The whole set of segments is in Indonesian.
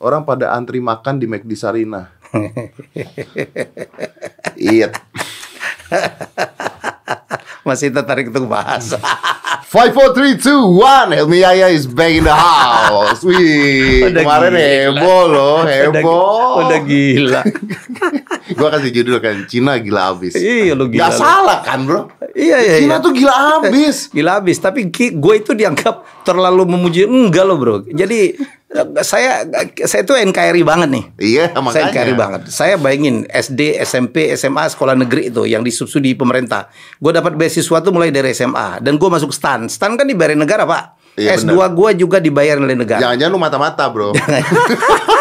orang pada antri makan di McD Sarina. Iya. Masih tertarik untuk bahas. Five, four, three, two, one. Helmi Yahya is back in the house. Wih, Udah kemarin gila. heboh loh, heboh. Udah, udah gila. Gua kasih judul kan, Cina gila abis. Iya, lu gila Gak lu. salah kan bro? Iya, iya, Cina iya. tuh gila abis. Gila habis, tapi gue itu dianggap terlalu memuji. Enggak loh bro. Jadi saya saya itu NKRI banget nih. Iya, Saya makanya. NKRI banget. Saya bayangin SD, SMP, SMA, sekolah negeri itu yang disubsidi pemerintah. Gue dapat beasiswa tuh mulai dari SMA dan gue masuk STAN. STAN kan dibayarin negara pak. Iya, S2 gue juga dibayarin oleh negara. Jangan-jangan lu mata-mata bro.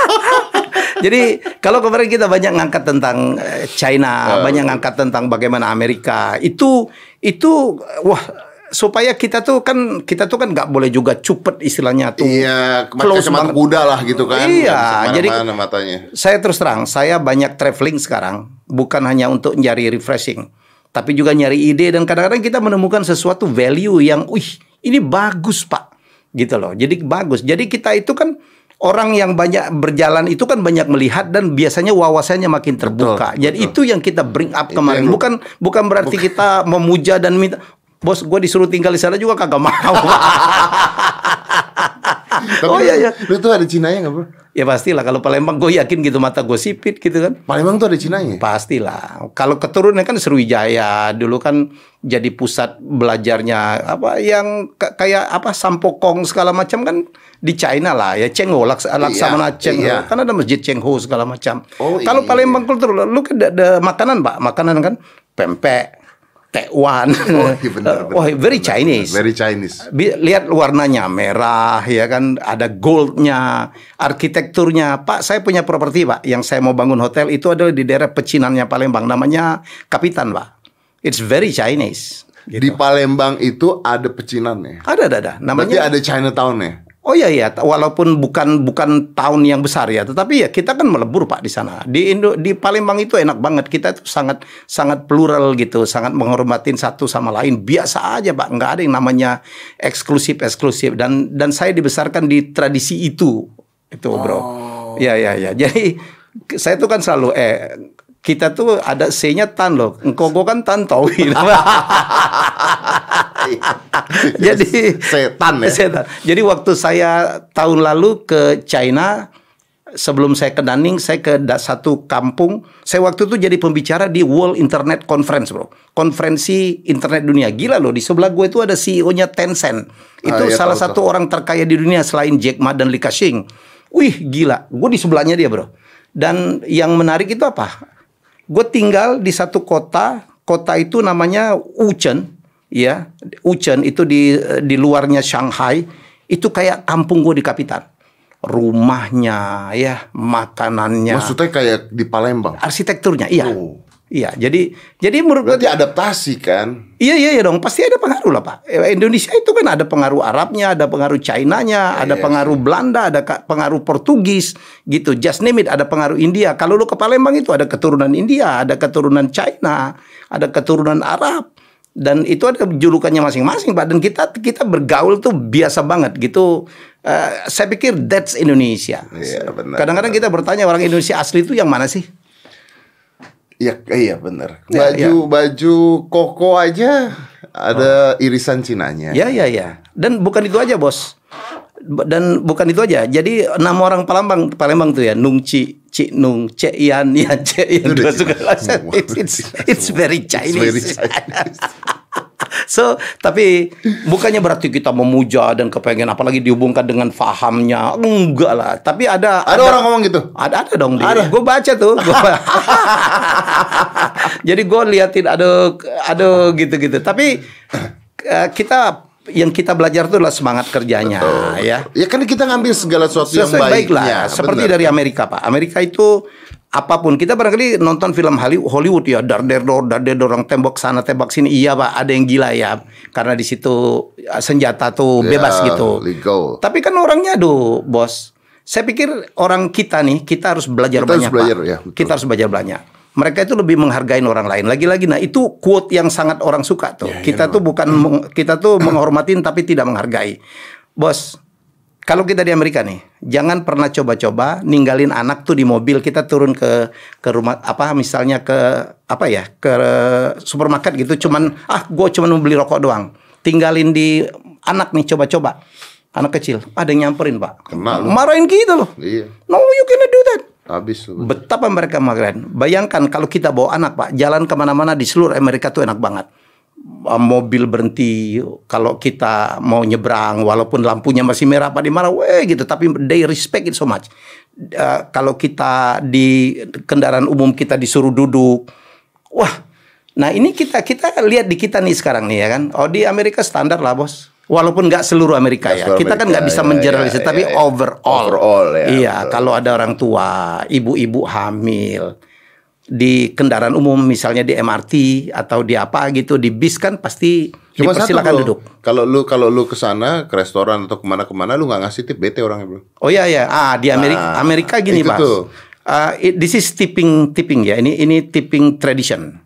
Jadi kalau kemarin kita banyak ngangkat tentang eh, China, Oh. banyak ngangkat tentang bagaimana Amerika, itu itu wah supaya kita tuh kan kita tuh kan nggak boleh juga cupet istilahnya tuh. Iya, Close mata kuda lah gitu kan. Iya, jadi- matanya. Saya terus terang, saya banyak traveling sekarang, bukan hanya untuk nyari refreshing, tapi juga nyari ide dan kadang-kadang kita menemukan sesuatu value yang, wih, ini bagus pak, gitu loh. Jadi bagus. Jadi kita itu kan orang yang banyak berjalan itu kan banyak melihat dan biasanya wawasannya makin terbuka. Betul, Jadi itu yang kita bring up kemarin. yang Bukan bukan berarti kita memuja dan minta. Bos, gue disuruh tinggal di sana juga kagak mau. Tapi oh iya iya. Lu tuh ada Cinanya nggak bro? Ya pastilah kalau Palembang gue yakin gitu mata gue sipit gitu kan. Palembang tuh ada Cinanya. Pastilah. Kalau keturunan kan Sriwijaya dulu kan jadi pusat belajarnya apa yang ka- kayak apa Sampokong segala macam kan di China lah ya Cheng Ho Laks, Laksamana Cheng Ho. iya. kan ada masjid Cheng Ho segala macam. Oh, Kalau iya. Palembang kultur lu kan ada makanan Pak, makanan kan pempek, tekwan. Oh, iya benar, oh, benar, very benar, Chinese. Very Chinese. Lihat warnanya merah ya kan ada goldnya arsitekturnya pak saya punya properti pak yang saya mau bangun hotel itu adalah di daerah pecinannya Palembang namanya Kapitan pak it's very Chinese Di Palembang itu ada pecinannya. ada ada ada Berarti namanya ada Chinatown-nya. Oh iya iya. Walaupun bukan bukan tahun yang besar ya tetapi ya kita kan melebur pak di sana. Di Indo di Palembang itu enak banget. Kita itu sangat sangat plural gitu sangat menghormatin satu sama lain. Biasa aja pak. Nggak ada yang namanya eksklusif eksklusif dan dan saya dibesarkan di tradisi itu itu bro. Ya ya ya jadi saya tuh kan selalu eh kita tuh ada C-nya tan loh. Engkau kau kan tan tau Jadi setan ya. Setan. Jadi waktu saya tahun lalu ke China sebelum saya ke Daning, saya ke satu kampung. Saya waktu itu jadi pembicara di World Internet Conference, bro. Konferensi internet dunia. Gila loh, di sebelah gue itu ada CEO-nya Tencent. Itu Ah, iya, salah tahu, satu orang terkaya di dunia selain Jack Ma dan Li Ka-shing. Wih, gila. Gue di sebelahnya dia, bro. Dan yang menarik itu apa? Gue tinggal di satu kota, kota itu namanya Wuchen, ya. Wuchen itu di di luarnya Shanghai, itu kayak kampung gue di Kapitan. Rumahnya, ya, makanannya, Maksudnya kayak di Palembang. arsitekturnya, iya. Oh. Iya, jadi jadi menurut gue Berarti adaptasi kan? Iya iya iya dong pasti ada pengaruh lah pak. Eh, Indonesia itu kan ada pengaruh Arabnya, ada pengaruh Chinanya, ada iya pengaruh Belanda, ada pengaruh Portugis gitu. Just name it ada pengaruh India. Kalau lu ke Palembang itu ada keturunan India, ada keturunan China, ada keturunan Arab dan itu ada julukannya masing-masing pak. Dan kita kita bergaul tuh biasa banget gitu. Eh, saya pikir that's Indonesia. Iya, benar, Kadang-kadang kita bertanya orang Indonesia asli itu yang mana sih? Iya, iya benar. Ya, Baju baju koko aja ada irisan Cinanya. Ya ya ya. Dan bukan itu aja bos. Dan bukan itu aja. Jadi nama orang Palembang Palembang tuh ya Nung Ci Ci Nung Yan Cek Yan Itu udah dua semua. It's, it's it's very Chinese. very Chinese. so tapi bukannya berarti kita memuja dan kepengen apalagi dihubungkan dengan fahamnya enggak lah. Tapi ada Ada orang ngomong gitu. ada ada dong. Ada. Gue baca tuh. Gua- Jadi gue liatin ada ada gitu-gitu. Tapi eh, kita yang kita belajar itu adalah semangat kerjanya ya. Ya kan kita ngambil segala sesuatu yang baik baiknya. lah. Seperti benar. dari Amerika pak. Amerika itu apa pun kita barangkali nonton film Holly- Hollywood ya dar der dor dar der dor, orang tembok sana tembak sini iya pak ada yang gila ya karena di situ eh, senjata tuh Ya, bebas gitu legal. tapi kan orangnya aduh bos saya pikir orang kita nih kita harus belajar Kita harus banyak belajar, pak ya, betul. kita harus belajar banyak mereka itu lebih menghargai orang lain. Lagi-lagi nah itu quote yang sangat orang suka tuh. Ya, kita tuh bukan meng- kita tuh menghormatin tapi tidak menghargai. Bos Kalau kita di Amerika nih, jangan pernah coba-coba ninggalin anak tuh di mobil kita turun ke ke rumah apa misalnya ke apa ya ke supermarket gitu, cuman ah gue cuman mau beli rokok doang, tinggalin di anak nih coba-coba. Anak kecil ada yang nyamperin pak, Kena marahin kita loh. Iya. No, you cannot do that. Habis. Betapa mereka marahin. Bayangkan kalau kita bawa anak pak, jalan ke mana-mana di seluruh Amerika tuh enak banget. Uh, Mobil berhenti kalau kita mau nyebrang, walaupun lampunya masih merah pak dimarah, weh gitu. Tapi they respect it so much. Uh, kalau kita di kendaraan umum kita disuruh duduk, wah. Nah ini kita kita lihat di kita nih sekarang nih ya kan. Oh di Amerika standar lah bos. Walaupun nggak seluruh Amerika Nggak ya. seluruh Kita kan Amerika, nggak bisa ya, mengeneralisir, ya, tapi ya, ya. overall. Overall, ya, Iya, betul. kalau ada orang tua, ibu-ibu hamil di kendaraan umum misalnya di MRT atau di apa gitu di bis kan pasti Cuma satu dipersilakan bro, duduk. Kalau lu kalau lu ke sana ke restoran atau ke mana-kemana lu nggak ngasih tip bete orangnya bro. Oh iya ya, ah di Amerika Nah, Amerika gini tuh. Uh, it- this is tipping tipping ya. Ini ini tipping tradition.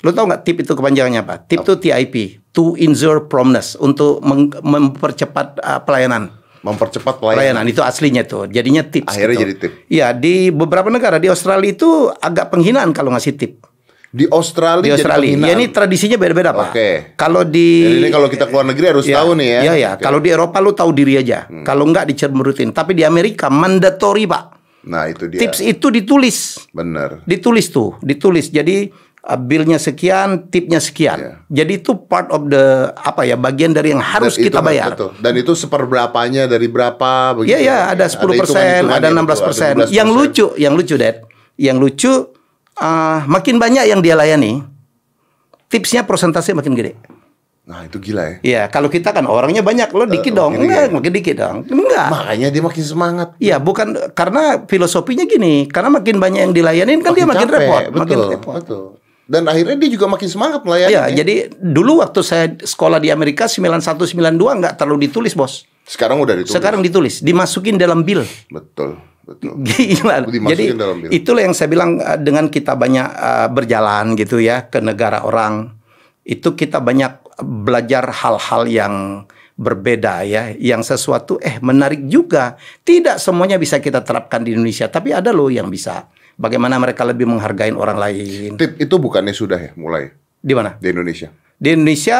Lo tau nggak tip itu kepanjangannya apa? Tip itu TIP, to insure promptness untuk mempercepat uh, pelayanan. Mempercepat Pelayanan pelayanan. itu aslinya tuh. Jadinya tips. Akhirnya gitu. jadi tip. Iya, di beberapa negara di Australia itu agak penghinaan kalau ngasih tip. Di Australia, Di jadi Australia. penghinaan. Ya ini tradisinya beda-beda, Pak. Oke. Kalau di Jadi ini kalau kita keluar negeri harus Ya, tahu nih ya. Iya, ya. Hmm. Kalau di Eropa lu tahu diri aja. Kalau enggak dicemerutin. Tapi di Amerika mandatory, Pak. Nah itu dia. Tips itu ditulis. Bener. Ditulis tuh, ditulis. Jadi uh, billnya sekian, tipnya sekian. Iya. Jadi itu part of the apa ya, bagian dari yang harus Dan kita itu- bayar. betul. Dan itu seperberapanya dari berapa begitu. Iya ya, ada 10 persen, ada 16 persen. Yang lucu, yang lucu, Dad, yang lucu, uh, makin banyak yang dia layani, tipsnya persentase makin gede. Nah itu gila ya. Iya, kalau kita kan orangnya banyak, lo dikit dong, makin enggak, makin dikit dong, enggak. Makanya dia makin semangat. Iya, bukan karena filosofinya gini, karena makin banyak yang dilayanin kan dia makin capek, repot, betul, makin repot. Betul. Dan akhirnya dia juga makin semangat melayani. Iya, jadi dulu waktu saya sekolah di Amerika 91 92 nggak terlalu ditulis, Bos. Sekarang udah ditulis. Sekarang ditulis, dimasukin dalam bill. Betul. Betul. Gila. Dimasukin Jadi dalam bill. itulah yang saya bilang uh, dengan kita banyak uh, berjalan gitu ya ke negara orang, itu kita banyak belajar hal-hal yang berbeda ya, yang sesuatu eh menarik juga. Tidak semuanya bisa kita terapkan di Indonesia, tapi ada loh yang bisa. Bagaimana mereka lebih menghargai orang lain. Tip itu bukannya sudah ya mulai Di mana? di Indonesia. Di Indonesia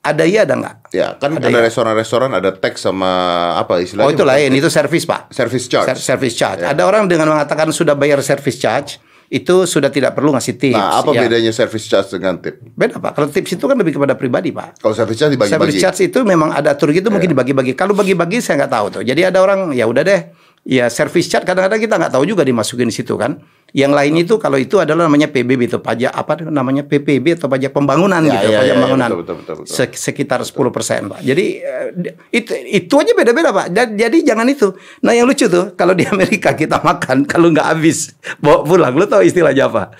ada iya ada nggak? Ya, kan Ada ada ya? restoran-restoran ada tax sama apa istilahnya? Oh itu lain, itu service pak. Service charge. Ser- service charge. Ya. Ada orang dengan mengatakan sudah bayar service charge, itu sudah tidak perlu ngasih tips. Nah, apa ya. bedanya service charge dengan tip? Beda pak. Kalau tips itu kan lebih kepada pribadi pak. Kalau service charge Service dibagi-bagi. charge itu memang ada atur gitu mungkin dibagi-bagi. Kalau bagi-bagi saya nggak tahu tuh. Jadi ada orang ya udah deh. Ya service charge kadang-kadang kita nggak tahu juga dimasukin di situ kan. Yang lain itu kalau itu adalah namanya PBB itu pajak apa namanya PPB atau pajak pembangunan Ya, gitu, ya, pajak ya, ya, pembangunan. betul, betul, betul, betul. Se- sekitar 10% Pak. Jadi eh, itu itu aja beda-beda Pak. Jadi jangan itu. Nah yang lucu tuh kalau di Amerika kita makan kalau nggak habis bawa pulang. Lo tau istilahnya apa?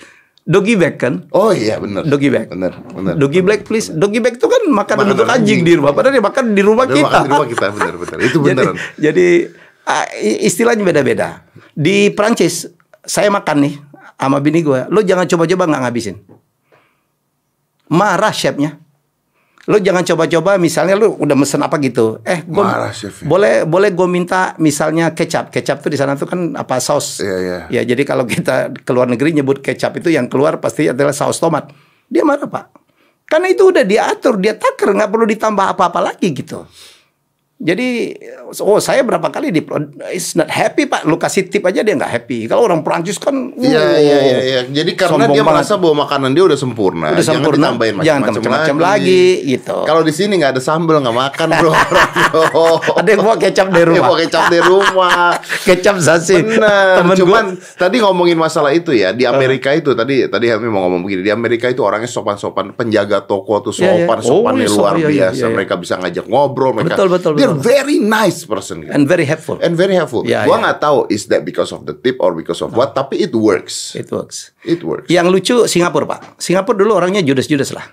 Doggy bag kan? Oh iya benar. Doggy bag. Benar, benar. Doggy bag please. Doggy bag itu kan makanan untuk anjing anjing. di rumah. Padahal dia makan di rumah Padahal kita. makan di rumah kita benar benar. Itu jadi, beneran. jadi ah, i- istilahnya beda-beda. Di Prancis saya makan nih sama bini gue. Lo jangan coba-coba nggak ngabisin. Marah chefnya. Lo jangan coba-coba misalnya lo udah mesen apa gitu. Eh, gua, Marah chefnya. boleh boleh gue minta misalnya kecap. Kecap tuh di sana tuh kan apa saus. Iya, iya. Ya, jadi kalau kita ke luar negeri nyebut kecap itu yang keluar pasti adalah saus tomat. Dia marah, Pak. Karena itu udah diatur, dia taker, nggak perlu ditambah apa-apa lagi gitu. Jadi, oh saya berapa kali di is not happy pak, lu kasih tip aja dia nggak happy. Kalau orang Prancis kan, Iya iya iya iya. Jadi karena dia banget. merasa bahwa makanan dia udah sempurna. Udah Jangan sempurna, ditambahin jangan macam-macam macam-macam lagi, gitu. Kalau di sini nggak ada sambal nggak makan bro. bro. Ada yang bawa kecap dari yang rumah. bawa kecap dari rumah. kecap zasi. Benar. Temen Cuman gua, tadi ngomongin masalah itu ya di Amerika itu tadi tadi Helmi mau ngomong begini di Amerika itu orangnya sopan-sopan penjaga toko tuh sopan Oh, sopannya iya, luar iya, iya, biasa. iya, iya. Mereka bisa ngajak ngobrol. Mereka Betul, betul, They're betul. very nice person. Gitu. and very helpful. And very helpful. Ya, gua ya. nggak tahu is that because of the tip or because of what, tapi it works. It works. It works. Yang lucu Singapura pak. Singapura dulu orangnya judes-judes lah.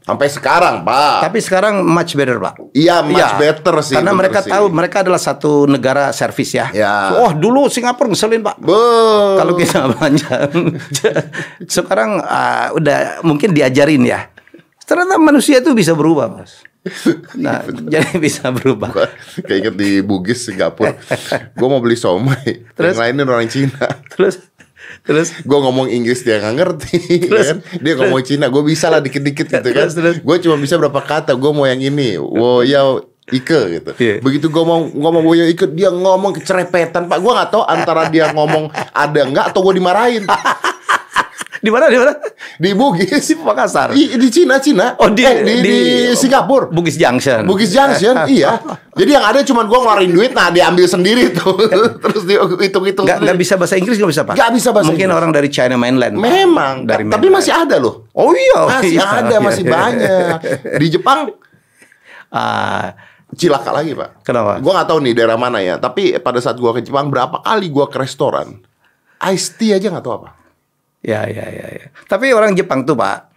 Sampai sekarang, Pak. Tapi sekarang much better pak. Iya, much Iya, better sih. Karena mereka sih. tahu mereka adalah satu negara servis ya. Ya. Oh dulu Singapura ngeselin pak. Be. Kalau kita belanja, sekarang ah, udah mungkin diajarin ya. Ternyata manusia itu bisa berubah, mas. Nah, jadi bisa berubah. Gua Kayak inget di Bugis Singapura. gue mau beli somai. Terus? Yang lainnya orang Cina. Terus terus Gue ngomong Inggris dia nggak ngerti. Terus? kan? Dia ngomong Cina. Gue bisa lah dikit-dikit gitu kan. Terus, terus? Gue cuma bisa berapa kata. Gue mau yang ini. Wo yao Ike gitu. Iya. Begitu gue mau ngomong yao Ike, dia ngomong kecerepetan. Pak, gue nggak tahu antara dia ngomong ada nggak atau gue dimarahin. Di mana di mana? Di Bugis. Di Makassar. Di, di Cina, Cina. Oh, di- Eh, di, di, di- Singapura. Bugis Junction. Bugis Junction, iya. Jadi yang ada cuma gue ngeluarin duit, nah dia ambil sendiri tuh. Terus dia hitung-hitung Nggak, nggak sendiri. bisa bahasa Inggris nggak bisa pak? Nggak bisa bahasa Mungkin Inggris. orang dari China mainland. Memang, dari tapi mainland. masih ada loh. Oh iya, Masih iya. ada, masih banyak. Di Jepang Ah, cilaka lagi pak. Kenapa? Gue nggak tahu nih daerah mana ya. Tapi pada saat gue ke Jepang berapa kali gue ke restoran, iced tea aja nggak tahu apa. Ya ya ya ya. Tapi orang Jepang tuh pak,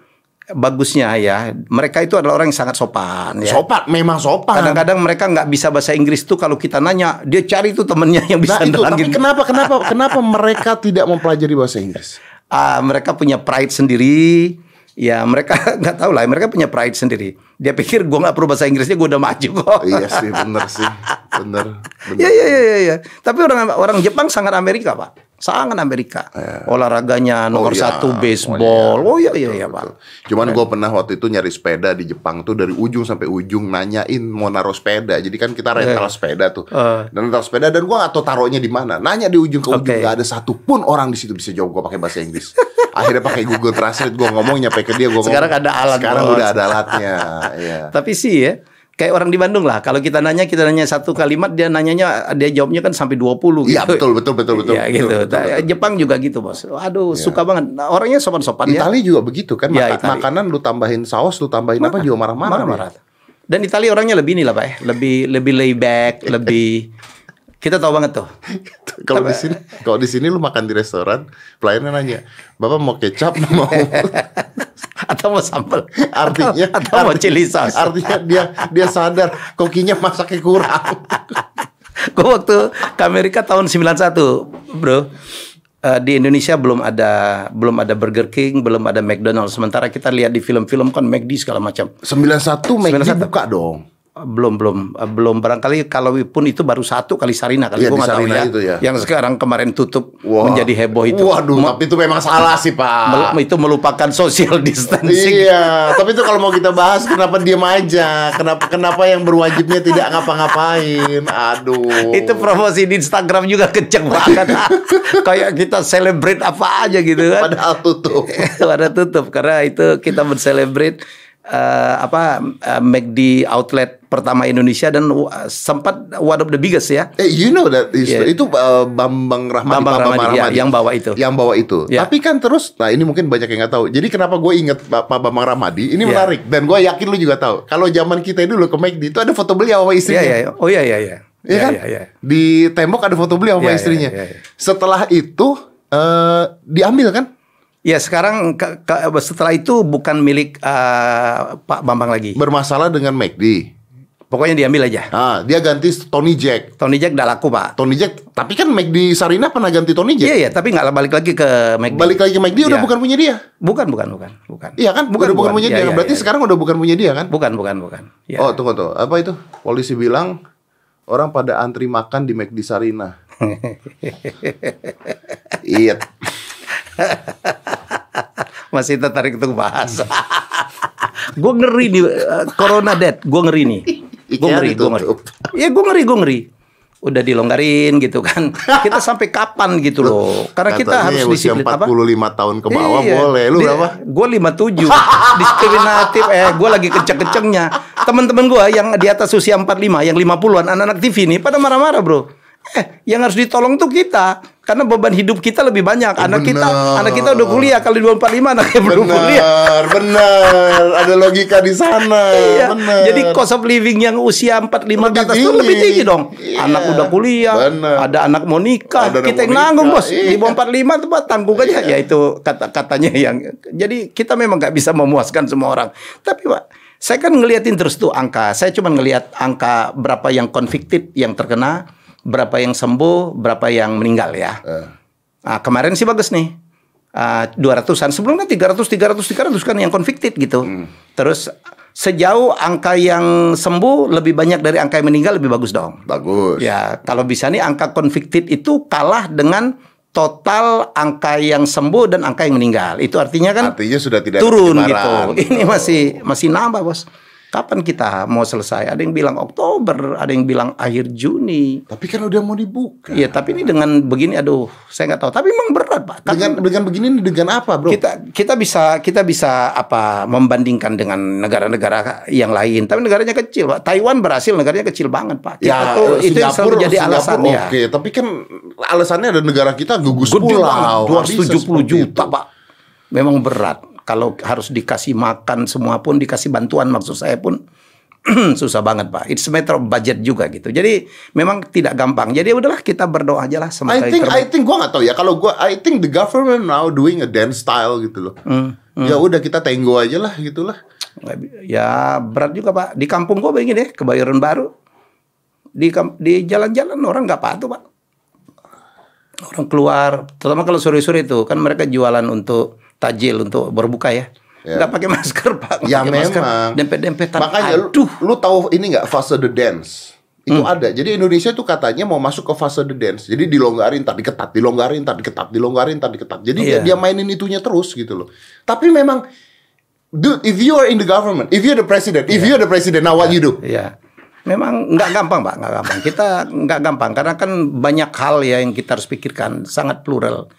bagusnya ya, mereka itu adalah orang yang sangat sopan. Ya. Sopan, memang sopan. Kadang-kadang mereka nggak bisa bahasa Inggris tuh kalau kita nanya, dia cari tuh temennya yang bisa Nah itu, tapi nerangin. kenapa, kenapa, kenapa mereka tidak mempelajari bahasa Inggris? Ah, mereka punya pride sendiri. Ya mereka nggak tahu lah, mereka punya pride sendiri. Dia pikir gua nggak perlu bahasa Inggrisnya, gua udah maju kok. iya sih, bener sih, bener. bener. Ya ya ya ya ya. Tapi orang orang Jepang sangat Amerika pak, sangat Amerika. Olahraganya nomor Oh, iya. satu baseball. Oh iya iya iya pak. Cuman gue pernah waktu itu nyari sepeda di Jepang tuh dari ujung sampai ujung nanyain mau naruh sepeda. Jadi kan kita rental sepeda tuh. Eh. Dan rental sepeda dan gue gak tahu taruhnya di mana. Nanya di ujung ke ujung Oke. gak ada satupun orang di situ bisa jawab gue pakai bahasa Inggris. Akhirnya pakai Google Translate gue ngomong nyampe ke dia gue Sekarang ada alat, Sekarang udah ada alatnya. Iya. Tapi sih ya, kayak orang di Bandung lah. Kalau kita nanya, kita nanya satu kalimat, dia nanyanya, dia jawabnya kan sampai 20 gitu. Iya betul betul betul betul. Iya betul, gitu. betul, Nah, betul. Jepang juga gitu bos. Aduh suka banget. Nah, orangnya sopan-sopan ya. Italia juga begitu kan. Ya, Maka- makanan lu tambahin saus, lu tambahin apa juga marah-marah. Marah-marah. dia. Dan Italia orangnya lebih nih lah pak, ya. lebih lebih lay back, lebih kita tahu banget tuh. Kalau di sini, kalau di sini lu makan di restoran, pelayannya nanya, bapak mau kecap mau Atau mau sambal. artinya atau, atau mau chili sauce. artinya dia dia sadar kokinya masaknya kurang Gue waktu ke Amerika tahun 91, bro. eh, di Indonesia belum ada belum ada Burger King, belum ada McDonald's. Sementara kita lihat di film-film kan McD segala macam. 91 McD 91. buka dong belum belum eh, belum barangkali kalau pun itu baru satu kali Sarina kali Iya, nggak tahu ya. itu ya. Yang sekarang kemarin tutup Wah. menjadi heboh itu. waduh Me- tapi itu memang salah sih pak mel- itu melupakan social distancing. Iya, tapi itu kalau mau kita bahas kenapa diam aja? Kenapa kenapa yang berwajibnya tidak ngapa-ngapain? Aduh. Itu promosi di Instagram juga kenceng banget. Kayak kita celebrate apa aja gitu kan. padahal tutup. Pada tutup karena itu kita mencelebrate eh, apa eh, McD outlet pertama Indonesia dan uh, sempat one of the biggest ya. Eh, you know that is- Yeah. itu uh, Bambang Rahmadi, Bambang Rahmadi, ya, yang bawa itu. Yang bawa itu. Ya. Tapi kan terus, nah ini mungkin banyak yang nggak tahu. Jadi kenapa gue inget Pak Bambang Rahmadi? Ini Ya. menarik dan gue yakin lu juga tahu. Kalau zaman kita dulu ke McD itu ada foto beliau sama istrinya. iya. iya. Oh iya iya iya. Iya kan? Iya iya. Di tembok ada foto beliau sama iya, istrinya. iya, iya. Setelah itu eh, diambil kan? Ya sekarang ke- ke- setelah itu bukan milik eh, Pak Bambang lagi. Bermasalah dengan McD. Pokoknya diambil aja. Ah, dia ganti Tony Jack. Tony Jack udah laku pak. Tony Jack, tapi kan McD Sarina pernah ganti Tony Jack. Iya iya, tapi nggak balik lagi ke McD. Balik lagi ke McD udah Iya. bukan punya dia. Bukan bukan bukan bukan. Iya kan? Bukan, udah bukan, punya Iya, dia. iya, Berarti iya. sekarang udah bukan punya dia kan? bukan bukan bukan. Oh tunggu tuh, apa itu? Polisi bilang orang pada antri makan di McD Sarina. Iya. Masih tertarik untuk bahas. gue ngeri nih eh, Corona Dead, gue ngeri nih. Gue ngeri, gue ngeri. Iya gue ngeri, gue ngeri. Udah dilonggarin gitu kan. Kita sampai kapan gitu loh? Karena kita Katanya harus usia disiplin 45 apa? tahun ke bawah Iya. boleh. Lu berapa? Gue 57 Diskriminatif Eh gue lagi kenceng-kencengnya Temen-temen gue yang di atas usia 45 Yang 50an Anak-anak TV nih Pada marah-marah bro Eh yang harus ditolong tuh kita Karena beban hidup kita lebih banyak Anak kita bener. Anak kita udah kuliah Kali 245 anaknya belum kuliah Benar, benar. Ada logika di sana. Iya. Benar. Jadi cost of living yang usia 45 ke Lebih atas itu lebih tinggi dong. Iya. Anak udah kuliah, Benar. ada anak mau nikah, Ada kita yang nanggung bos. Iya. Di bawah 45 tuh Pak, tanggung aja. Ya itu kata-katanya yang jadi kita memang nggak bisa memuaskan semua orang. Tapi Pak, saya kan ngeliatin terus tuh angka. Saya cuma ngelihat angka berapa yang convicted yang terkena, berapa yang sembuh, berapa yang meninggal ya. Eh. Nah, kemarin sih bagus nih. Uh, 200-an sebelumnya 300 300 300 kan yang convicted gitu. Hmm. Terus sejauh angka yang sembuh lebih banyak dari angka yang meninggal lebih bagus dong. Bagus. Ya, kalau bisa nih angka convicted itu kalah dengan total angka yang sembuh dan angka yang meninggal. Itu artinya kan Artinya sudah tidak turun gitu. Ini masih masih nambah, Bos. Kapan kita mau selesai? Ada yang bilang Oktober, ada yang bilang akhir Juni. Tapi kan udah mau dibuka. Iya, tapi ini dengan begini aduh, saya nggak tahu. Tapi memang berat, Pak. Kan Dengan dengan begini dengan apa, Bro? kita kita bisa kita bisa apa membandingkan dengan negara-negara yang lain tapi negaranya kecil pak Taiwan berhasil negaranya kecil banget pak kita ya, tuh itu yang selalu jadi alasan Singapura ya Oke, tapi kan alasannya ada negara kita gugus Gede pulau. Nggak bisa 270 seperti juta itu. pak memang berat kalau harus dikasih makan semua pun dikasih bantuan maksud saya pun susah banget pak it's matter of budget juga gitu jadi memang tidak gampang jadi udahlah kita berdoa aja lah I think I think gua nggak tahu ya kalau gua I think the government now doing a dance style gitu loh. Hmm, Ya udah kita tenggo aja lah gitulah. Ya berat juga pak. Di kampung gue begini deh, Kebayoran Baru. Di di jalan-jalan orang nggak patuh pak. Orang keluar, terutama kalau sore-sore itu kan mereka jualan untuk tajil untuk berbuka ya. Ya. Nggak pakai masker pak. Nggak Ya pakai masker. memang. Dempet-dempetan. Makanya lu, Aduh. lu tahu ini nggak fase the dance? Itu Hmm. ada. Jadi Indonesia tuh katanya mau masuk ke fase the dance. Jadi dilonggarin tadi ketat, dilonggarin tadi ketat, dilonggarin tadi ketat. Jadi dia, Iya. dia mainin itunya terus gitu loh. Tapi memang dude, if you are in the government, if you're the president, if you're the president, now what you do? Iya. Memang nggak gampang pak, nggak gampang. Kita nggak gampang karena kan banyak hal ya yang kita harus pikirkan, sangat plural.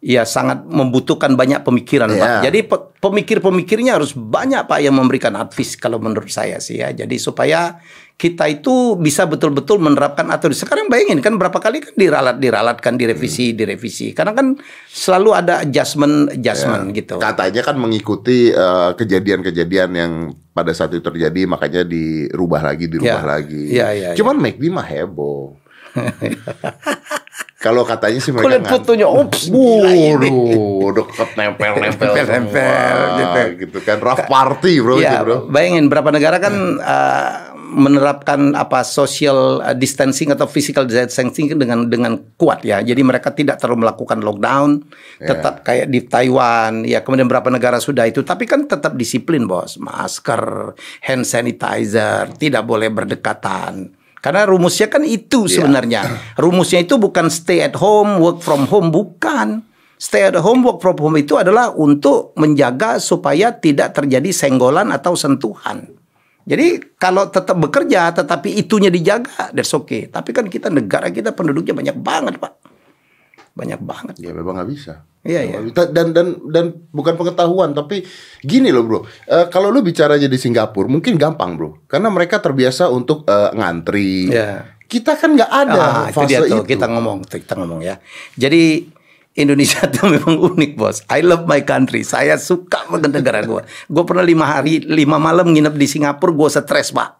Ya sangat membutuhkan banyak pemikiran Iya. pak. Jadi pe- pemikir-pemikirnya harus banyak pak yang memberikan advice kalau menurut saya sih ya. Jadi supaya kita itu bisa betul-betul menerapkan atau sekarang bayangin kan berapa kali kan diralat diralatkan direvisi direvisi karena kan selalu ada adjustment adjustment gitu. Katanya kan mengikuti eh, kejadian-kejadian yang pada saat itu terjadi, makanya dirubah lagi, dirubah Ya. lagi. Ya, ya, Cuman McD mah heboh. Kalau katanya sih mereka Kulit putunya, ups. Waduh, deket nempel-nempel Nempel-nempel, semua, gitu. gitu kan. Rough party bro, itu Ya, bro. bayangin berapa negara kan uh, menerapkan apa social uh, distancing atau physical distancing dengan dengan kuat ya. Jadi mereka tidak terlalu melakukan lockdown, Ya. tetap kayak di Taiwan ya. Kemudian berapa negara sudah itu, tapi kan tetap disiplin bos, masker, hand sanitizer, tidak boleh berdekatan. Karena rumusnya kan itu Iya. sebenarnya. Rumusnya itu bukan stay at home, work from home, bukan. Stay at home, work from home itu adalah untuk menjaga supaya tidak terjadi senggolan atau sentuhan. Jadi kalau tetap bekerja tetapi itunya dijaga, that's okay. Tapi kan kita negara kita penduduknya banyak banget, Pak. Banyak banget. Ya memang nggak bisa. Iya, iya. Dan dan dan bukan pengetahuan tapi gini loh bro. Eh, kalau lu bicara aja di Singapura mungkin gampang bro. Karena mereka terbiasa untuk eh, ngantri. Iya. Kita kan nggak ada Ah, itu fase dia tuh itu. kita ngomong, kita ngomong ya. Jadi Indonesia tuh memang unik bos. I love my country. Saya suka banget negara gue. Gue pernah lima hari, lima malam nginep di Singapura. Gue stres pak.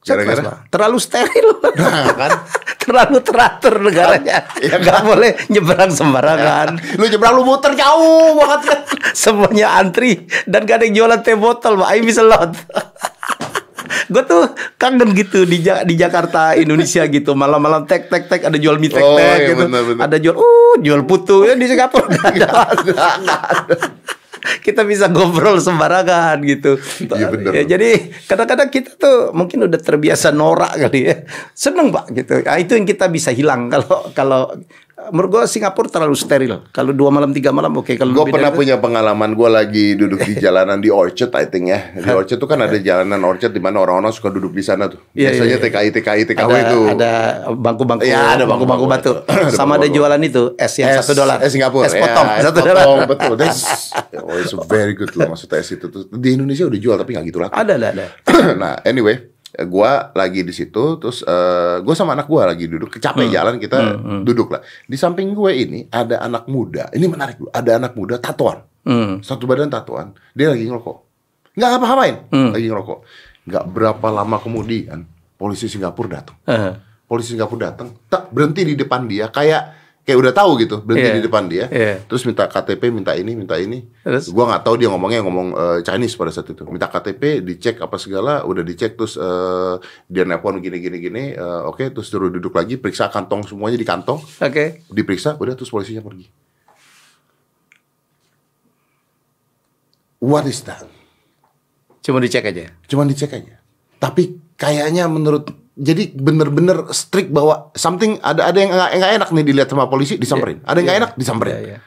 Gara-gara? Terlalu steril. Nah, kan? Terlalu teratur negaranya. Iya Gak boleh nyebrang sembarangan. lu nyebrang lu muter jauh banget kan. Semuanya antri dan gak ada yang jualan teh botol, Pak. I miss a lot. gue tuh kangen gitu di Ja- di Jakarta Indonesia gitu malam-malam tek tek tek ada jual mie tek tek Oh, iya, gitu benar, benar. ada jual uh jual putu ya di Singapura nggak ada. Kita bisa ngobrol sembarangan gitu. Iya, benar. Ya, jadi kadang-kadang kita tuh mungkin udah terbiasa norak kali ya. Seneng pak gitu. Nah, itu yang kita bisa hilang kalau kalau menurut gue Singapura terlalu steril kalau dua malam tiga malam oke kalau Gue pernah itu- punya pengalaman gue lagi duduk di jalanan di Orchard, I think ya. Di Orchard tuh kan ada jalanan Orchard di mana orang-orang suka duduk di sana tuh. Iya, Biasanya iya, iya. TKI TKI TKW ada, itu. ada bangku-bangku Iya, ada bangku-bangku batu. Ada sama ada jualan itu es yang satu dolar Es Singapura. es potong Ya, satu potong, dolar Betul. That's, oh, it's very good loh maksudnya es itu tuh. Di Indonesia udah jual tapi nggak gitu laku. ada ada ada nah, anyway, gua lagi di situ terus eh, gua sama anak gua lagi duduk capek Hmm. jalan kita duduk lah. Di samping gue ini ada anak muda. Ini menarik. Ada anak muda tatoan. Hmm. Satu badan tatoan. Dia lagi ngerokok. Nggak ngapa-ngapain. Hmm. Lagi ngerokok. Nggak berapa lama kemudian polisi Singapura datang. Eh, Polisi Singapura datang, tak berhenti di depan dia kayak kayak udah tahu gitu berhenti Iya. di depan dia. Iya. Terus minta KTP, minta ini, minta ini. Terus? Gua nggak tahu dia ngomongnya ngomong eh, Chinese pada saat itu. Minta KTP, dicek apa segala, udah dicek terus eh, dia nelpon gini gini gini. eh, Oke, terus suruh duduk lagi, periksa kantong semuanya di kantong, oke diperiksa, udah terus polisinya pergi. What is that? Cuma dicek aja. Cuma dicek aja. Tapi kayaknya menurut jadi bener-bener strict bahwa something ada ada yang nggak enak nih dilihat sama polisi disamperin. Ada yang nggak enak disamperin. Iya, iya.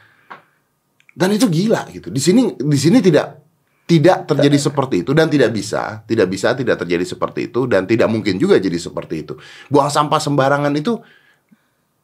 Dan itu gila gitu. Di sini di sini tidak tidak terjadi seperti itu dan tidak bisa, tidak bisa tidak terjadi seperti itu dan tidak mungkin juga jadi seperti itu. Buang sampah sembarangan itu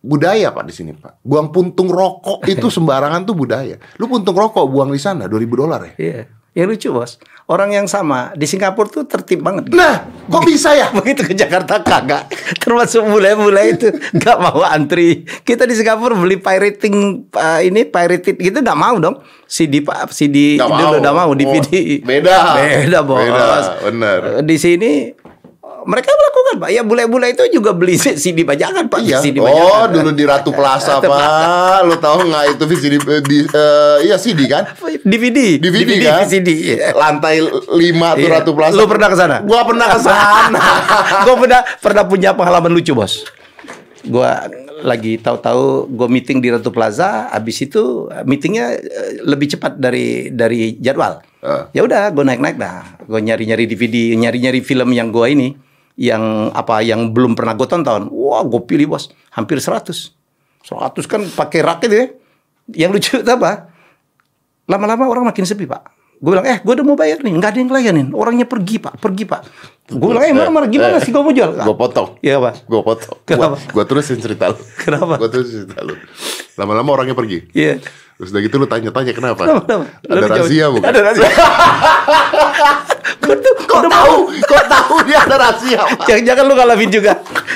budaya Pak di sini Pak. Buang puntung rokok itu sembarangan tuh budaya. Lu puntung rokok buang di sana 2000 dolar ya. Iya. Yang lucu bos, orang yang sama di Singapura tuh tertib banget. gitu. Nah, kok bisa ya? Begitu ke Jakarta kagak. Termasuk mulai-mulai itu nggak mau antri. Kita di Singapura beli pirating uh, ini pirated gitu nggak mau dong. CD pak CD Nggak dulu mau. udah mau Oh, DVD. beda. Beda bos. Beda, bener. Di sini mereka melakukan pak. Ya bule-bule itu juga beli CD bajakan pak. Iya. CD Oh, bajakan. dulu di Ratu Plaza, Pak. Lu tahu nggak itu VCD di eh, iya CD kan? DVD, DVD, kan? VCD. iya. Lantai 5 tuh Iya. Ratu Plaza. Lu pernah ke sana? Gua pernah ke sana. gue pernah pernah punya pengalaman lucu bos. Gue lagi tahu-tahu gue meeting di Ratu Plaza, abis itu eh, meetingnya eh, lebih cepat dari dari jadwal. Ah. Ya udah, gue naik-naik dah. Gue nyari-nyari DVD, nyari-nyari film yang gue ini, yang apa yang belum pernah gue tonton. Wah, gue pilih bos, hampir 100 100 kan pakai rak itu ya. Yang lucu itu apa? Lama-lama orang makin sepi pak. Gue bilang, eh gue udah mau bayar nih, nggak ada yang layanin. Orangnya pergi pak, pergi pak. Gue bilang, eh marah, marah gimana sih gue mau jual? Gue potong. Iya pak. Gue potong. Kenapa? Gue terusin cerita lu. Kenapa? Gue terusin cerita lu. Lama-lama orangnya pergi. Iya. Terus udah gitu lu tanya-tanya kenapa? Kenapa, kenapa? Ada Lu dijawab. rahasia bukan? Ada rahasia. Tuh Kok udah tahu? Kok tahu dia ada rahasia? Jangan-jangan lu ngalamin juga.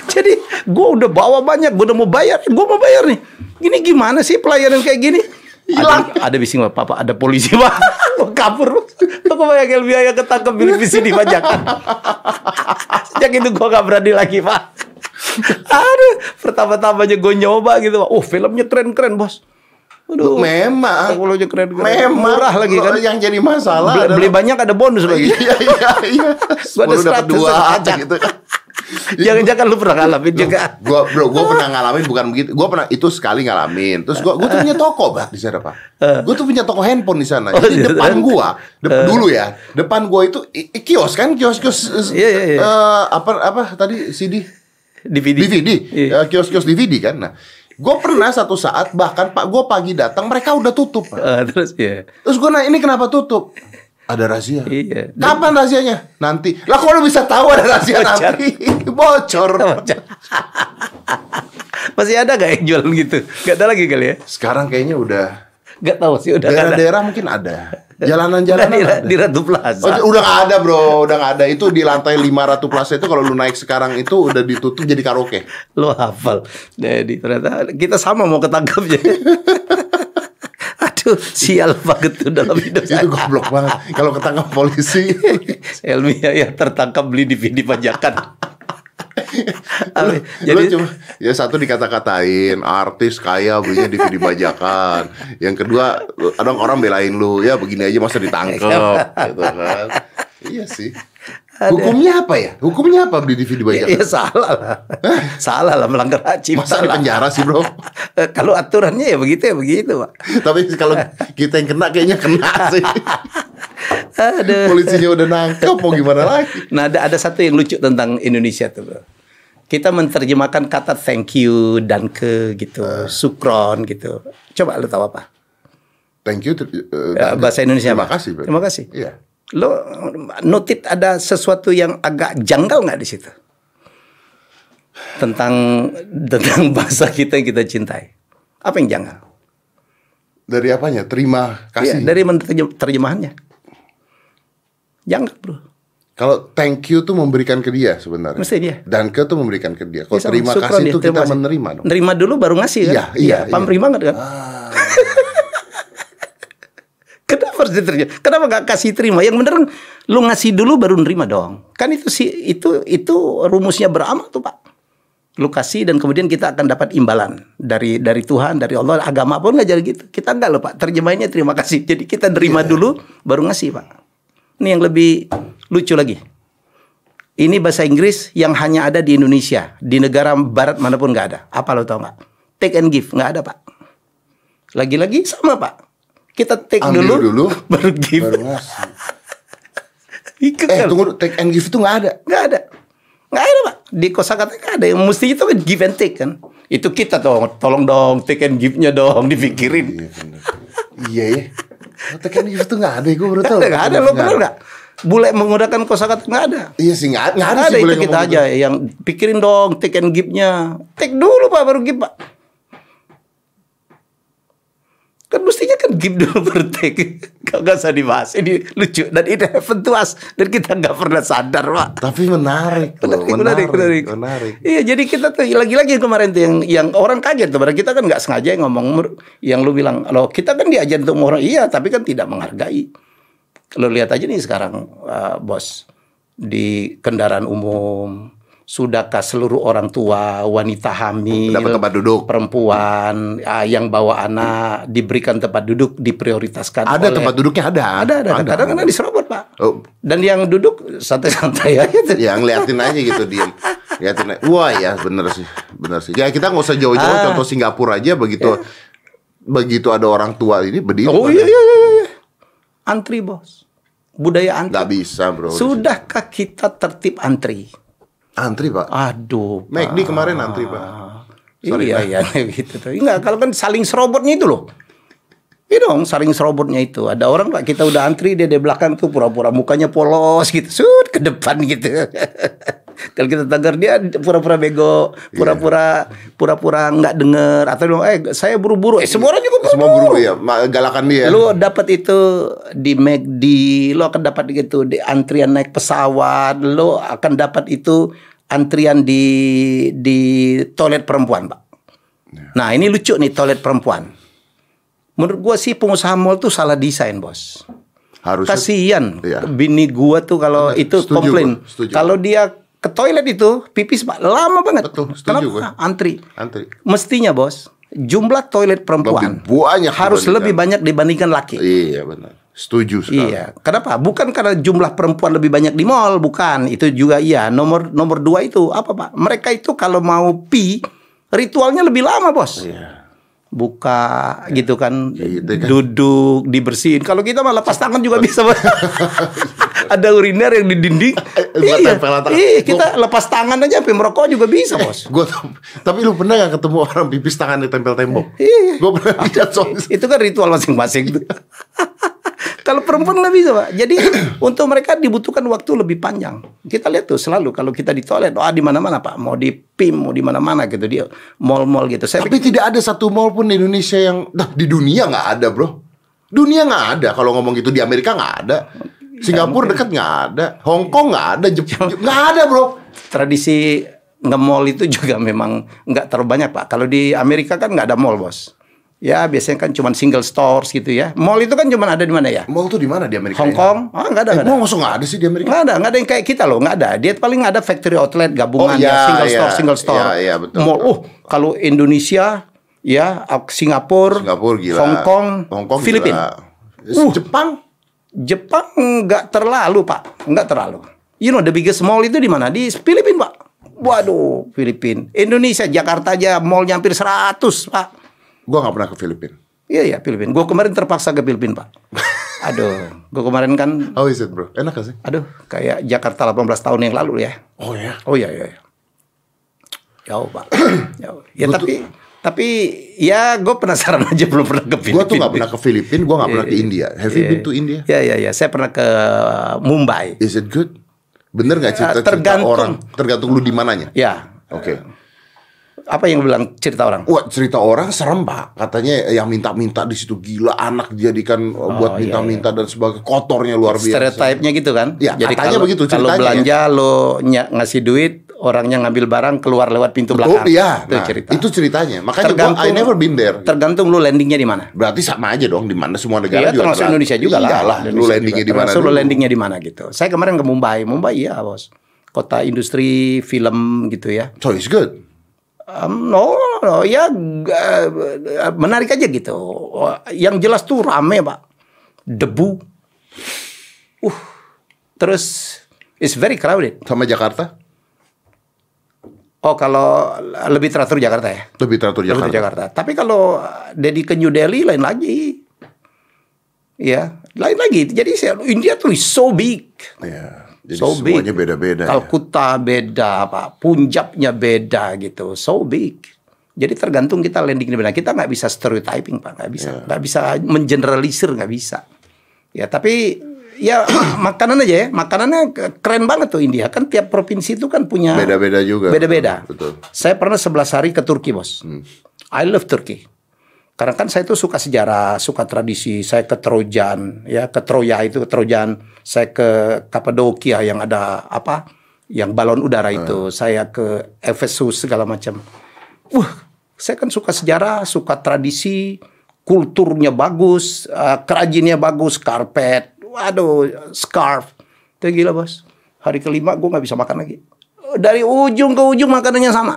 Jadi gue udah bawa banyak, gue udah mau bayar, gue mau bayar nih. Gini gimana sih pelayanan kayak gini? Hilang. Ada, ada bising pak, papa ada polisi pak. Gue kabur. Aku bayar LBI yang ketangkep beli visi di pajakan. Sejak itu gue gak berani lagi pak. Aduh, pertama-tamanya gue nyoba gitu pak. Oh filmnya keren-keren bos. Aduh, Memang. teknologinya keren-keren. Memang. Murah lagi kan. Yang jadi masalah Beli, adalah- beli banyak ada bonus lagi. Iya, iya, iya. Gua ada Sepuluh dapat 100 dua pajak. gitu kan. Jangan-jangan lu pernah ngalamin juga. gua bro gua pernah ngalamin bukan begitu gua pernah itu sekali ngalamin terus gua gua tuh punya toko pak di sana pak gua tuh punya toko handphone di sana Eh. Oh, jadi gitu. depan gua dep- dulu ya depan gua itu i- i- kios kan kios kios Iya, iya, iya. apa apa tadi CD DVD. DVD Iya. eh, kios kios DVD kan nah gua pernah satu saat bahkan pak gua pagi datang mereka udah tutup pak Eh, terus ya. terus gua nanya ini kenapa tutup ada rahasia Iya. Kapan rahasianya? Nanti. Lah kok lu bisa tahu ada rahasia Bocor. nanti? Bocor. Masih ada gak yang jualan gitu? Gak ada lagi kali ya? Sekarang kayaknya udah Gak tahu sih udah daerah-daerah mungkin ada. Jalanan-jalanan di, ada. di Ratu Plaza. Oh, udah gak ada bro, udah gak ada. Itu di lantai 5 Ratu Plaza itu kalau lu naik sekarang itu udah ditutup jadi karaoke. Lo hafal. Jadi ternyata kita sama mau ketangkap jadi. Aduh, sial banget tuh dalam hidup Itu goblok banget. Kalau ketangkap polisi, Elmia yang tertangkap beli DVD pajakan. lu, Jadi lu cuma ya satu dikata-katain artis kaya belinya DVD bajakan. Yang kedua, ada orang belain lu, ya begini aja masa ditangkap gitu kan. Iya sih. Hukumnya apa ya? Hukumnya apa beli DVD ya, bajakan? ya salah lah. salah lah melanggar haji. Masa di penjara sih bro? Kalau aturannya ya begitu ya begitu, Pak. Tapi kalau kita yang kena kayaknya kena sih. Aduh. Polisinya udah nangkep mau gimana lagi? Nah, ada ada satu yang lucu tentang Indonesia tuh, Bro. Kita menerjemahkan kata thank you dan ke gitu, sukron gitu. Coba lu tahu apa? Thank you. Ya, bahasa Indonesia Terima apa? kasih. Terima kasih. Iya. Lo notit ada sesuatu yang agak janggal nggak di situ? Tentang tentang bahasa kita yang kita cintai. Apa yang janggal? Dari apanya? Terima Iya, kasih. dari menerjem- terjemahannya. Janggal, Bro. Kalau thank you tuh memberikan ke dia sebenarnya. Mesti dia. Dan ke tuh memberikan ke dia. Kalau Ya, terima kasih dia, itu terima kita kasih. menerima dong. Nerima dulu baru ngasih kan? Iya, iya, pamrih iya. banget kan? Kenapa harus diterima? Kenapa gak kasih terima? Yang bener lu ngasih dulu baru nerima dong. Kan itu sih itu itu rumusnya beramal tuh pak. Lu kasih dan kemudian kita akan dapat imbalan dari dari Tuhan, dari Allah. Agama pun nggak jadi gitu. Kita enggak loh pak. Terjemahannya terima kasih. Jadi kita nerima dulu baru ngasih pak. Ini yang lebih lucu lagi. Ini bahasa Inggris yang hanya ada di Indonesia. Di negara barat mana pun nggak ada. Apa lo tau nggak? Take and give nggak ada pak. Lagi-lagi sama pak. Kita take Ambil dulu, dulu, baru give. Baru ngasih. Eh kan? tunggu take and give itu nggak ada. Nggak ada. Nggak ada, Pak. Di kosakata nggak ada. Yang mesti itu kan give and take kan. Itu kita dong, tolong dong, take and give-nya dong, dipikirin. Iya. Iya ya. Oh, take and give itu nggak ada. Gue baru tahu. Nggak ada, nggak ada. Lo bener nggak? Bule menggunakan kosakata nggak ada. Iya sih nggak ada Nggak ada itu kita aja yang pikirin dong take and give-nya. Take dulu Pak baru give Pak. Kan mestinya kan give dulu baru take. Kau nggak usah dibahas. Ini lucu dan ini happen to us. Dan kita nggak pernah sadar Pak. Tapi menarik loh, Menarik, menarik, menarik. menarik. Iya, jadi kita tuh lagi-lagi kemarin tuh yang yang orang kaget tuh. Padahal kita kan nggak sengaja ngomong yang lu bilang, lo kita kan diajar untuk orang iya, tapi kan tidak menghargai. Lo lihat aja nih sekarang, uh, bos di kendaraan umum, sudahkah seluruh orang tua, wanita hamil, Dapat tempat duduk. perempuan ah, yang bawa anak diberikan tempat duduk diprioritaskan. Ada oleh- tempat duduknya ada. ada, ada, ada. Kadang-kadang diserobot pak. Oh, Dan yang duduk santai-santai aja. tuh. ya ngeliatin aja gitu diem. Liatin aja. Wah ya bener sih, bener sih. Ya kita nggak usah jauh-jauh. Ah. Contoh Singapura aja begitu. Begitu ada orang tua ini berdiri. Oh iya iya iya. Antri bos. Budaya antri. Nggak bisa bro. Sudahkah kita tertib antri? Antri pak. Aduh. McD kemarin antri pak. Sorry, iya iya gitu tuh. Enggak kalau kan saling serobotnya itu loh. Iya dong, saling serobotnya itu. Ada orang pak kita udah antri dia di belakang tuh pura-pura mukanya polos gitu, sud ke depan gitu. kalau kita tegar dia pura-pura bego, pura-pura pura-pura nggak denger atau bilang, eh saya buru-buru. Eh semua orang juga buru-buru. Semua buru ya, galakan dia. Lu dapat itu di McD, lu akan dapat gitu di antrian naik pesawat, lu akan dapat itu antrian di di toilet perempuan, Pak. Nah, ini lucu nih toilet perempuan. Menurut gua sih pengusaha mall tuh salah desain, Bos. Harusnya Kasihan Iya. bini gua tuh kalau itu Setuju, komplain. Kalau dia ke toilet itu pipis, Pak, lama banget. Betul, setuju Kenapa? Antri. antri. Mestinya, Bos, jumlah toilet perempuan Lebih banyak harus lebih banyak dibandingkan laki. Iya benar. Setuju sekali. Iya, kenapa? Bukan karena jumlah perempuan lebih banyak di mall, bukan. Itu juga iya. Nomor nomor dua itu apa pak? Mereka itu kalau mau pi ritualnya lebih lama bos. Iya. Buka gitu kan, Gitu kan. duduk dibersihin. Kalau kita mah lepas tangan juga bisa. Ada uriner yang di dinding. Buat iya, iya, kita lepas tangan aja sampai merokok juga bisa bos. Gue tapi lu pernah gak ketemu orang pipis tangan di tempel tembok? Iya. Gue pernah lihat itu kan ritual masing-masing tuh. kalau perempuan bisa pak. Jadi untuk mereka dibutuhkan waktu lebih panjang. Kita lihat tuh selalu kalau kita di toilet, ah di mana-mana pak, mau di PIM, mau di mana-mana gitu dia mall-mall gitu. Saya Tapi tidak ada satu mall pun di Indonesia yang, nah di dunia nggak ada bro. Dunia nggak ada. Kalau ngomong gitu di Amerika nggak ada. Singapura dekat nggak ada. Hong Kong nggak ada. Jepang nggak ada bro. tradisi nge-mall itu juga memang nggak terlalu banyak pak. Kalau di Amerika kan nggak ada mall bos. Ya biasanya kan cuma single stores gitu ya. Mall itu kan cuma ada di mana ya? Mall tuh di mana di Amerika? Hong ya? Kong? Ah nggak ada Eh, nggak ada. mall masuk nggak ada sih di Amerika? Nggak ada, nggak ada yang kayak kita loh, nggak ada. Dia paling ada factory outlet gabungan Oh, iya, ya, single iya. store, single store. Iya, iya, betul. Mall, oh, kalau Indonesia, ya, Singapura, Singapura gila. Hong Kong, Hong Kong Filipina. gila. Jepang Jepang nggak terlalu pak, nggak terlalu. You know the biggest mall itu di mana? Di Filipina pak. Waduh, Filipina. Indonesia, Jakarta aja mallnya hampir 100 pak. Gua nggak pernah ke Filipina. Iya iya Filipina. Gue kemarin terpaksa ke Filipina pak. Aduh, gue kemarin kan, How is it bro? Enak gak sih? aduh, kayak Jakarta 18 tahun yang lalu ya. Oh ya. Oh iya iya. iya. Jauh pak. Jauh. Ya tapi tapi ya gue penasaran aja belum pernah ke Filipina. Gua tuh nggak pernah ke Filipina. Gua nggak pernah ke India. Have you Iya. been to India? Ya ya ya. Saya pernah ke Mumbai. Is it good? Bener nggak cerita, cerita tergantung. orang? Tergantung lu di mananya. Ya. Oke. Apa yang bilang cerita orang? Wah cerita orang serem pak. Katanya yang minta-minta di situ gila anak dijadikan uh, buat iya, minta-minta dan sebagai kotornya luar biasa. Stereotipnya gitu kan? Ya, katanya kalau, begitu Kalau ceritanya, belanja lo ny- ngasih duit, orangnya ngambil barang keluar lewat pintu Oh belakang. iya, Itu nah, cerita. itu ceritanya. Makanya gua I never been there. Tergantung lu landingnya di mana. Berarti sama aja dong di mana semua negara Iya, juga termasuk Indonesia juga lah. Iyalah, lu Indonesia landingnya juga. di mana Termasuk lu landingnya di mana gitu. Saya kemarin ke Mumbai. Mumbai ya, Bos. Kota industri film gitu ya. So it's good. Um, no, no, ya uh, menarik aja gitu. Yang jelas tuh rame, Pak. Debu. Uh. Terus it's very crowded. Sama Jakarta? Oh, kalau lebih teratur Jakarta ya. Lebih teratur Lebih Jakarta. teratur Jakarta. Tapi kalau Dedi ke New Delhi lain lagi. Ya, lain lagi. Jadi saya- India tuh is so big. Ya, jadi so big. semuanya beda-beda. ya. Kalkuta beda, Pak. Punjabnya beda gitu. So big. Jadi tergantung kita landing di mana. Kita nggak bisa stereotyping, Pak. Nggak bisa. Iya. Nggak bisa mengeneralisir, nggak bisa. Ya, tapi ya makanan aja ya. Makanannya keren banget tuh India. Kan tiap provinsi itu kan punya Beda-beda juga. Beda-beda. Betul. Saya pernah 11 hari ke Turki, Bos. I love Turkey. Karena kan saya itu suka sejarah, suka tradisi. Saya ke Trojan, ya ke Troya itu ke Trojan. Saya ke Kapadokia yang ada apa? Yang balon udara itu. Saya ke Efesus segala macam. Wah, saya kan suka sejarah, suka tradisi, kulturnya bagus, eh, kerajinnya bagus, karpet, waduh, scarf. Itu gila bos. Hari kelima gue nggak bisa makan lagi. Dari ujung ke ujung makanannya sama.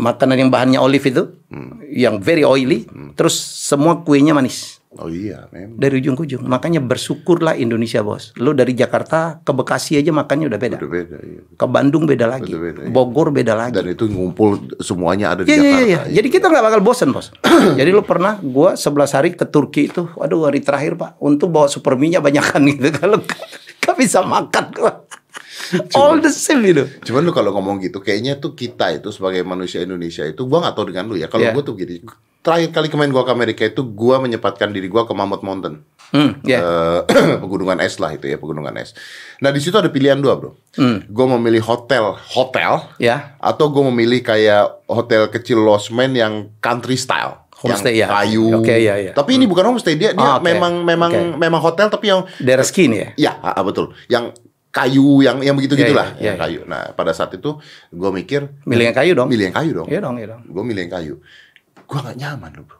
Makanan yang bahannya olive itu, yang very oily, terus semua kuenya manis Oh iya, memang. dari ujung ke ujung. Makanya bersyukurlah Indonesia bos. Lo dari Jakarta ke Bekasi aja makannya udah beda. Beda-beda. Iya. Ke Bandung beda lagi. Beda-beda, iya. Bogor beda lagi. Dan itu ngumpul semuanya ada di Iya, iya, Jakarta. iya. Jadi kita nggak bakal bosan, bos. Jadi lu pernah, gua 11 hari ke Turki itu, waduh hari terakhir pak, untuk bawa super mie-nya banyakan gitu. Kalau nggak bisa makan, gua. all the same gitu. Cuman lu kalau ngomong gitu, kayaknya tuh kita itu sebagai manusia Indonesia itu, gua nggak tahu dengan lu ya. Kalau Iya. gua tuh gini, terakhir kali kemarin gua ke Amerika itu, gua menyempatkan diri gua ke Mammoth Mountain. Hmm, ya. Eh, pegunungan es lah itu ya, pegunungan es. Nah di situ ada pilihan dua bro. Hmm. Gua memilih hotel, hotel, Ya. atau gue memilih kayak hotel kecil losmen yang country style. Homestay, yang ya. kayu. Oke, iya, iya. Tapi ini bukan homestay, dia dia Ah, oke. memang memang Oke. memang hotel tapi yang Daerah ski nih ya. ya ah, betul. Yang kayu yang yang begitu Iya, gitulah, iya, yang iya, kayu. Nah, pada saat itu gue mikir Milih yang kayu dong. milih yang kayu dong. Iya dong, iya dong. Gue milih yang kayu. Gue gak nyaman loh, bro.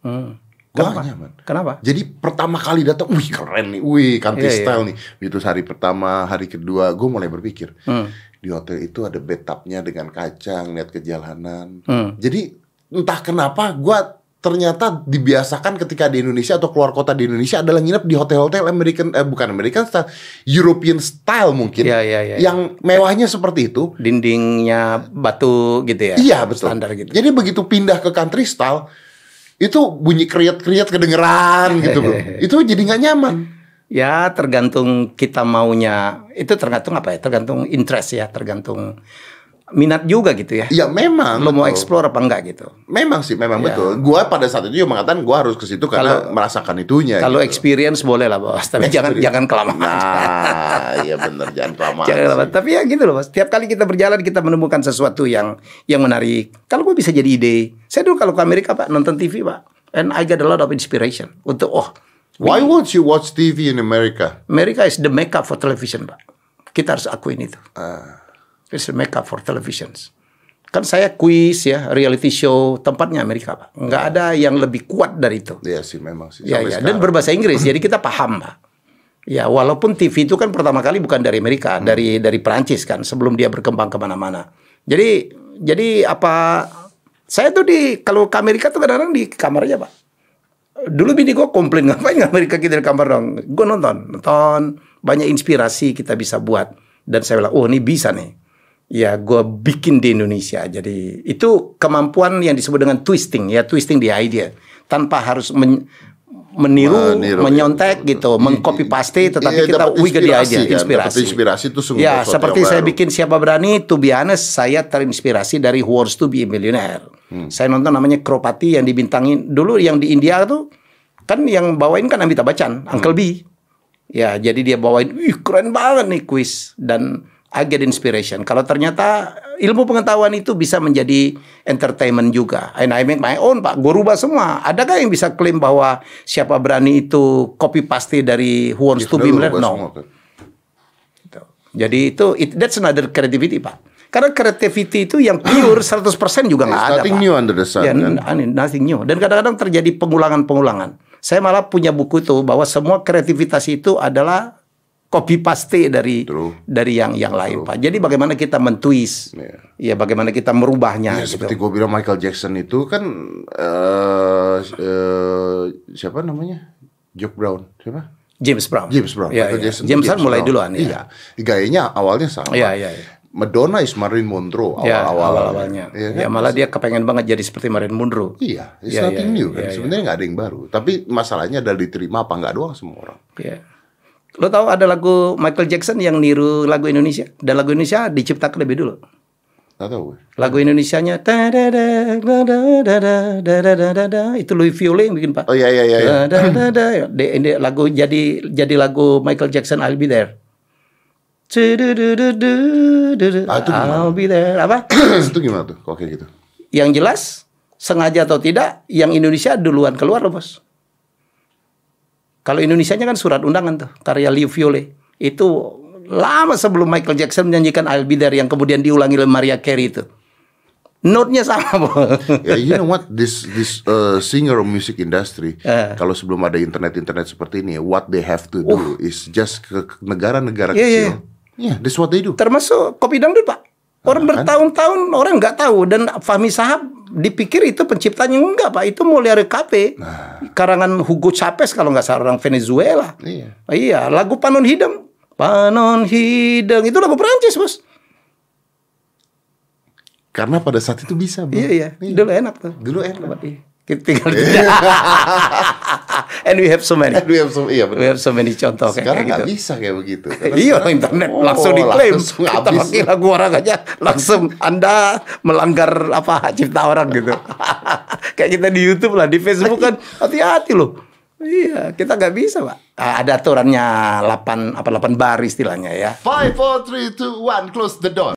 Hmm. Gue gak nyaman. Kenapa? Jadi pertama kali datang, wih keren nih, wih country Iya, iya. style nih. Itu hari pertama, hari kedua, gue mulai berpikir Hmm. di hotel itu ada bathtubnya dengan kaca, ngeliat ke jalanan. Hmm. Jadi entah kenapa gue ternyata dibiasakan ketika di Indonesia atau keluar kota di Indonesia adalah nginep di hotel-hotel American, eh, bukan American style, European style mungkin. Iya, iya, iya. Yang mewahnya seperti itu. Dindingnya batu gitu ya. Iya betul. Standar gitu. Jadi begitu pindah ke country style, itu bunyi kriat-kriat kedengeran gitu bro. itu jadi nggak nyaman. Ya tergantung kita maunya itu tergantung apa ya tergantung interest ya tergantung minat juga gitu ya Ya memang. lo mau explore apa enggak gitu Memang sih, memang Ya. betul. Gua pada saat itu juga mengatakan gua harus ke situ karena merasakan itunya. kalau gitu. experience boleh lah bos tapi jangan Experience. jangan kelamaan Nah, iya bener jangan kelamaan. Jangan kelamaan. tapi ya gitu loh bos tiap kali kita berjalan kita menemukan sesuatu yang yang menarik kalau gue bisa jadi ide saya dulu kalau ke Amerika pak nonton TV pak and I got a lot of inspiration untuk oh Why won't you watch TV in America? America is the makeup for television pak kita harus akuin itu Ah. The makeup for televisions. Kan saya kuis ya, reality show, tempatnya Amerika, Pak. Nggak ada yang lebih kuat dari itu. Iya sih memang sih. Ya, Sampai ya. Dan berbahasa Inggris, jadi kita paham, Pak. Ya, walaupun TV itu kan pertama kali bukan dari Amerika, Hmm. dari dari Perancis kan, sebelum dia berkembang ke mana-mana. Jadi, jadi apa? Saya tuh di kalau ke Amerika tuh kadang-kadang di kamar aja, Pak. Dulu bini gue komplain ngapain Amerika kita di kamar dong. Gue nonton, nonton banyak inspirasi kita bisa buat. Dan saya bilang, oh ini bisa nih. Ya gue bikin di Indonesia. Jadi itu kemampuan yang disebut dengan twisting ya, twisting the idea tanpa harus men- meniru, Meniru, menyontek iya, gitu, mengcopy paste, tetapi Iya, kita the inspirasi idea, kan, inspirasi. dapat inspirasi itu sungguh Ya, seperti saya baru. bikin siapa berani, to be honest, saya terinspirasi dari Who Wants to be a Millionaire. Hmm. Saya nonton namanya Kropati yang dibintangin dulu yang di India tuh kan yang bawain kan Amitabh Bachchan, Hmm. Uncle B. Ya, jadi dia bawain, wih keren banget nih kuis dan I get inspiration. Kalau ternyata ilmu pengetahuan itu bisa menjadi entertainment juga. And I make my own, Pak. Gue rubah semua. Adakah yang bisa klaim bahwa siapa berani itu copy paste dari Who Wants to be Millionaire? No. semua. Gitu. Jadi itu it, that's another creativity pak. Karena creativity itu yang pure 100% juga nggak ada nothing pak. new under the sun, Ya, kan? nothing new. Dan kadang-kadang terjadi pengulangan-pengulangan. Saya malah punya buku itu bahwa semua kreativitas itu adalah copy paste dari True. dari yang yang lain pak. Jadi bagaimana kita mentwist, Iya. ya bagaimana kita merubahnya. Ya, gitu. seperti gue bilang Michael Jackson itu kan eh eh, siapa namanya? Jock Brown, siapa? James Brown. James Brown. Ya, Michael ya. Jackson itu James Brown mulai Brown. duluan ya. Iya. Gayanya awalnya sama. Iya, iya, iya. Madonna is Marilyn Monroe Ya, awal-awal. awal-awalnya. Iya Ya, kan? malah dia kepengen banget jadi seperti Marilyn Monroe. Iya, it's Iya, nothing iya, new kan. iya, iya. Sebenarnya nggak ada yang baru. Tapi masalahnya adalah diterima apa nggak doang semua orang. Ya. Lo tahu ada lagu Michael Jackson yang niru lagu Indonesia? Dan lagu Indonesia diciptakan lebih dulu. Nggak tahu gue. Lagu Indonesianya da da da da da da da da da itu Louis Viole yang bikin Pak. Oh iya iya iya. iya. Da, da, da, da. Lagu jadi jadi lagu Michael Jackson I'll be there. Ah, itu? I'll be there. Apa? itu gimana tuh? Kok kayak gitu? Yang jelas sengaja atau tidak yang Indonesia duluan keluar loh bos. Kalau Indonesianya kan surat undangan tuh karya Liu Viole itu lama sebelum Michael Jackson menyanyikan I'll Be There yang kemudian diulangi oleh Maria Carey itu. Note-nya sama, ya you know what this this uh, singer of music industry Eh. kalau sebelum ada internet internet seperti ini what they have to do is just ke negara-negara Iya, kecil iya. yeah that's what they do Termasuk kopi dangdut, Pak. Orang kan? bertahun-tahun orang nggak tahu dan Fahmi Sahab dipikir itu penciptanya enggak, Pak. Itu Molière Cafe. Karangan Hugo Chavez kalau nggak salah orang Venezuela. iya Iya, lagu Panon Hideng. Panon Hideng itu lagu Perancis, Bos. karena pada saat itu bisa bro. Iya, iya. Dulu enak tuh. dulu enak Iya. And we have so many. we have some iya We have so many contoh kayak sekarang gitu. nggak bisa kayak begitu Iya, sekarang- internet Oh, langsung diklaim. langsung Kita pakai lagu orang aja langsung Anda melanggar apa hak cipta orang gitu. Kayak kita di YouTube lah, di Facebook kan hati-hati loh. Iya, kita nggak bisa, Pak. Ah, Ada aturannya 8 apa 8 baris istilahnya ya. Five, four, three, two, one, close the door.